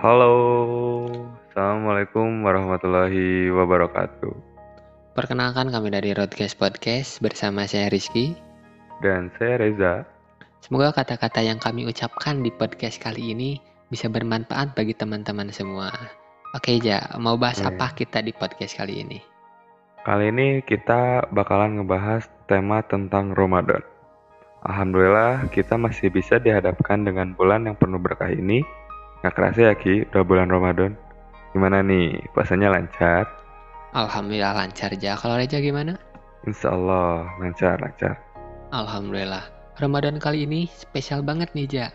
Halo, Assalamualaikum warahmatullahi wabarakatuh. Perkenalkan kami dari Roadcast Podcast bersama saya Rizky. Dan saya Reza. Semoga kata-kata yang kami ucapkan di podcast kali ini bisa bermanfaat bagi teman-teman semua. Oke Ja, mau bahas Oke. apa kita di podcast kali ini? Kali ini kita bakalan ngebahas tema tentang Ramadan. Alhamdulillah kita masih bisa dihadapkan dengan bulan yang penuh berkah ini. Nggak kerasa ya Ki, udah bulan Ramadan. Gimana nih, puasanya lancar? Alhamdulillah lancar Ja. Kalau Reja gimana? Insya Allah lancar, lancar. Alhamdulillah. Ramadan kali ini spesial banget nih Ja.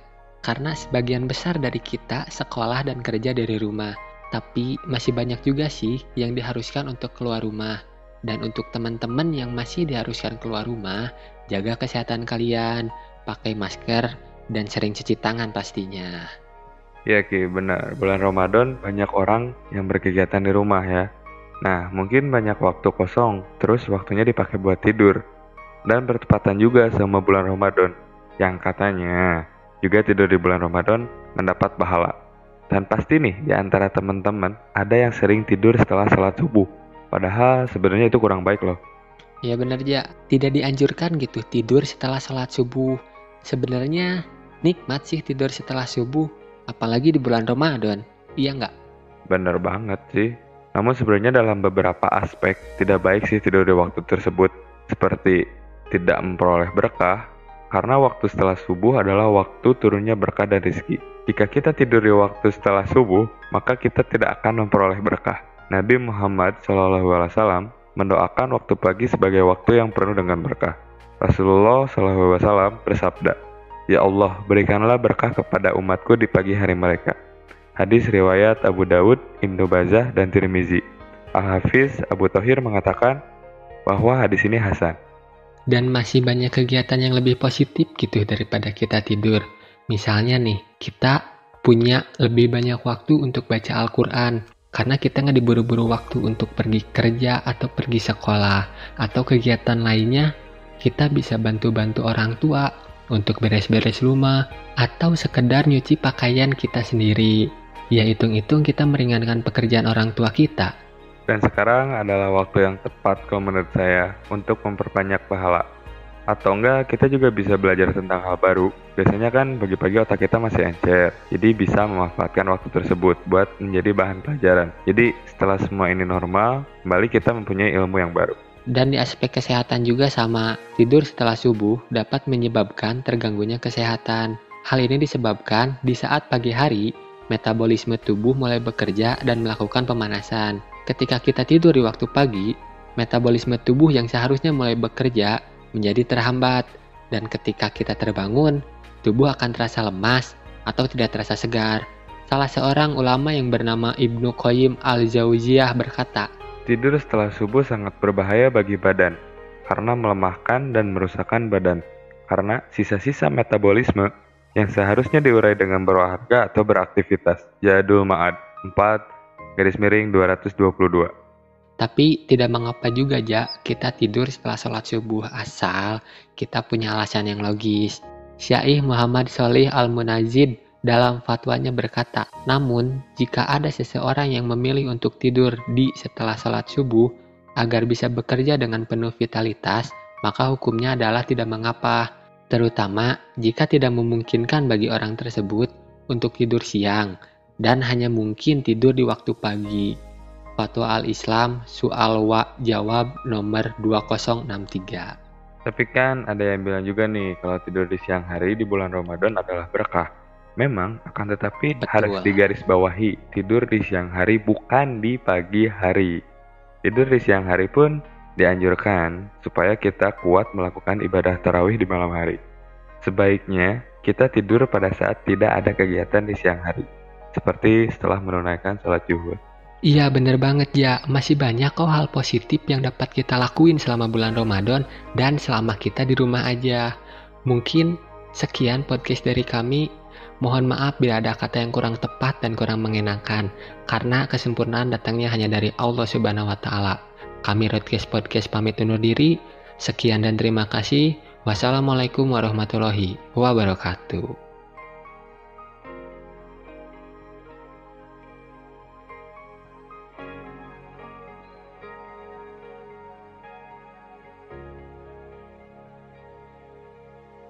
Karena sebagian besar dari kita sekolah dan kerja dari rumah. Tapi masih banyak juga sih yang diharuskan untuk keluar rumah. Dan untuk teman-teman yang masih diharuskan keluar rumah, jaga kesehatan kalian, pakai masker, dan sering cuci tangan pastinya. Iya Ki, benar. Bulan Ramadan banyak orang yang berkegiatan di rumah ya. Nah, mungkin banyak waktu kosong, terus waktunya dipakai buat tidur. Dan bertepatan juga sama bulan Ramadan, yang katanya juga tidur di bulan Ramadan mendapat pahala. Dan pasti nih, di antara teman-teman ada yang sering tidur setelah sholat subuh. Padahal sebenarnya itu kurang baik loh. Ya bener Ja, tidak dianjurkan gitu tidur setelah sholat subuh. Sebenarnya nikmat sih tidur setelah subuh, apalagi di bulan Ramadan. Iya nggak? Bener banget sih. Namun sebenarnya dalam beberapa aspek tidak baik sih tidur di waktu tersebut. Seperti tidak memperoleh berkah, karena waktu setelah subuh adalah waktu turunnya berkah dan rezeki. Jika kita tidur di waktu setelah subuh, maka kita tidak akan memperoleh berkah. Nabi Muhammad SAW mendoakan waktu pagi sebagai waktu yang penuh dengan berkah. Rasulullah SAW bersabda, Ya Allah, berikanlah berkah kepada umatku di pagi hari mereka. Hadis riwayat Abu Daud, Ibnu Bazah, dan Tirmizi. Al-Hafiz Abu Thohir mengatakan bahwa hadis ini hasan. Dan masih banyak kegiatan yang lebih positif gitu daripada kita tidur. Misalnya nih, kita punya lebih banyak waktu untuk baca Al-Quran. Karena kita nggak diburu-buru waktu untuk pergi kerja atau pergi sekolah. Atau kegiatan lainnya, kita bisa bantu-bantu orang tua untuk beres-beres rumah. Atau sekedar nyuci pakaian kita sendiri. Ya hitung-hitung kita meringankan pekerjaan orang tua kita. Dan sekarang adalah waktu yang tepat kalau menurut saya untuk memperbanyak pahala. Atau enggak, kita juga bisa belajar tentang hal baru. Biasanya kan pagi-pagi otak kita masih encer, jadi bisa memanfaatkan waktu tersebut buat menjadi bahan pelajaran. Jadi setelah semua ini normal, kembali kita mempunyai ilmu yang baru. Dan di aspek kesehatan juga sama, tidur setelah subuh dapat menyebabkan terganggunya kesehatan. Hal ini disebabkan di saat pagi hari, metabolisme tubuh mulai bekerja dan melakukan pemanasan. Ketika kita tidur di waktu pagi, metabolisme tubuh yang seharusnya mulai bekerja menjadi terhambat. Dan ketika kita terbangun, tubuh akan terasa lemas atau tidak terasa segar. Salah seorang ulama yang bernama Ibnu Qayyim al-Jauziyah berkata, Tidur setelah subuh sangat berbahaya bagi badan karena melemahkan dan merusakkan badan. Karena sisa-sisa metabolisme yang seharusnya diurai dengan berolahraga atau beraktivitas. Jadul Ma'ad 4 garis miring 222. Tapi tidak mengapa juga ja kita tidur setelah sholat subuh asal kita punya alasan yang logis. Syaikh Muhammad Sholih Al-Munazid dalam fatwanya berkata, namun jika ada seseorang yang memilih untuk tidur di setelah sholat subuh agar bisa bekerja dengan penuh vitalitas, maka hukumnya adalah tidak mengapa. Terutama jika tidak memungkinkan bagi orang tersebut untuk tidur siang dan hanya mungkin tidur di waktu pagi. Fatwa Al-Islam Soal Wa Jawab nomor 2063. Tapi kan ada yang bilang juga nih kalau tidur di siang hari di bulan Ramadan adalah berkah. Memang akan tetapi Betul. harus digarisbawahi tidur di siang hari bukan di pagi hari. Tidur di siang hari pun dianjurkan supaya kita kuat melakukan ibadah tarawih di malam hari. Sebaiknya kita tidur pada saat tidak ada kegiatan di siang hari seperti setelah menunaikan sholat zuhur. Iya bener banget ya, masih banyak kok hal positif yang dapat kita lakuin selama bulan Ramadan dan selama kita di rumah aja. Mungkin sekian podcast dari kami. Mohon maaf bila ada kata yang kurang tepat dan kurang mengenakan, karena kesempurnaan datangnya hanya dari Allah Subhanahu wa Ta'ala. Kami Roadcast Podcast pamit undur diri. Sekian dan terima kasih. Wassalamualaikum warahmatullahi wabarakatuh.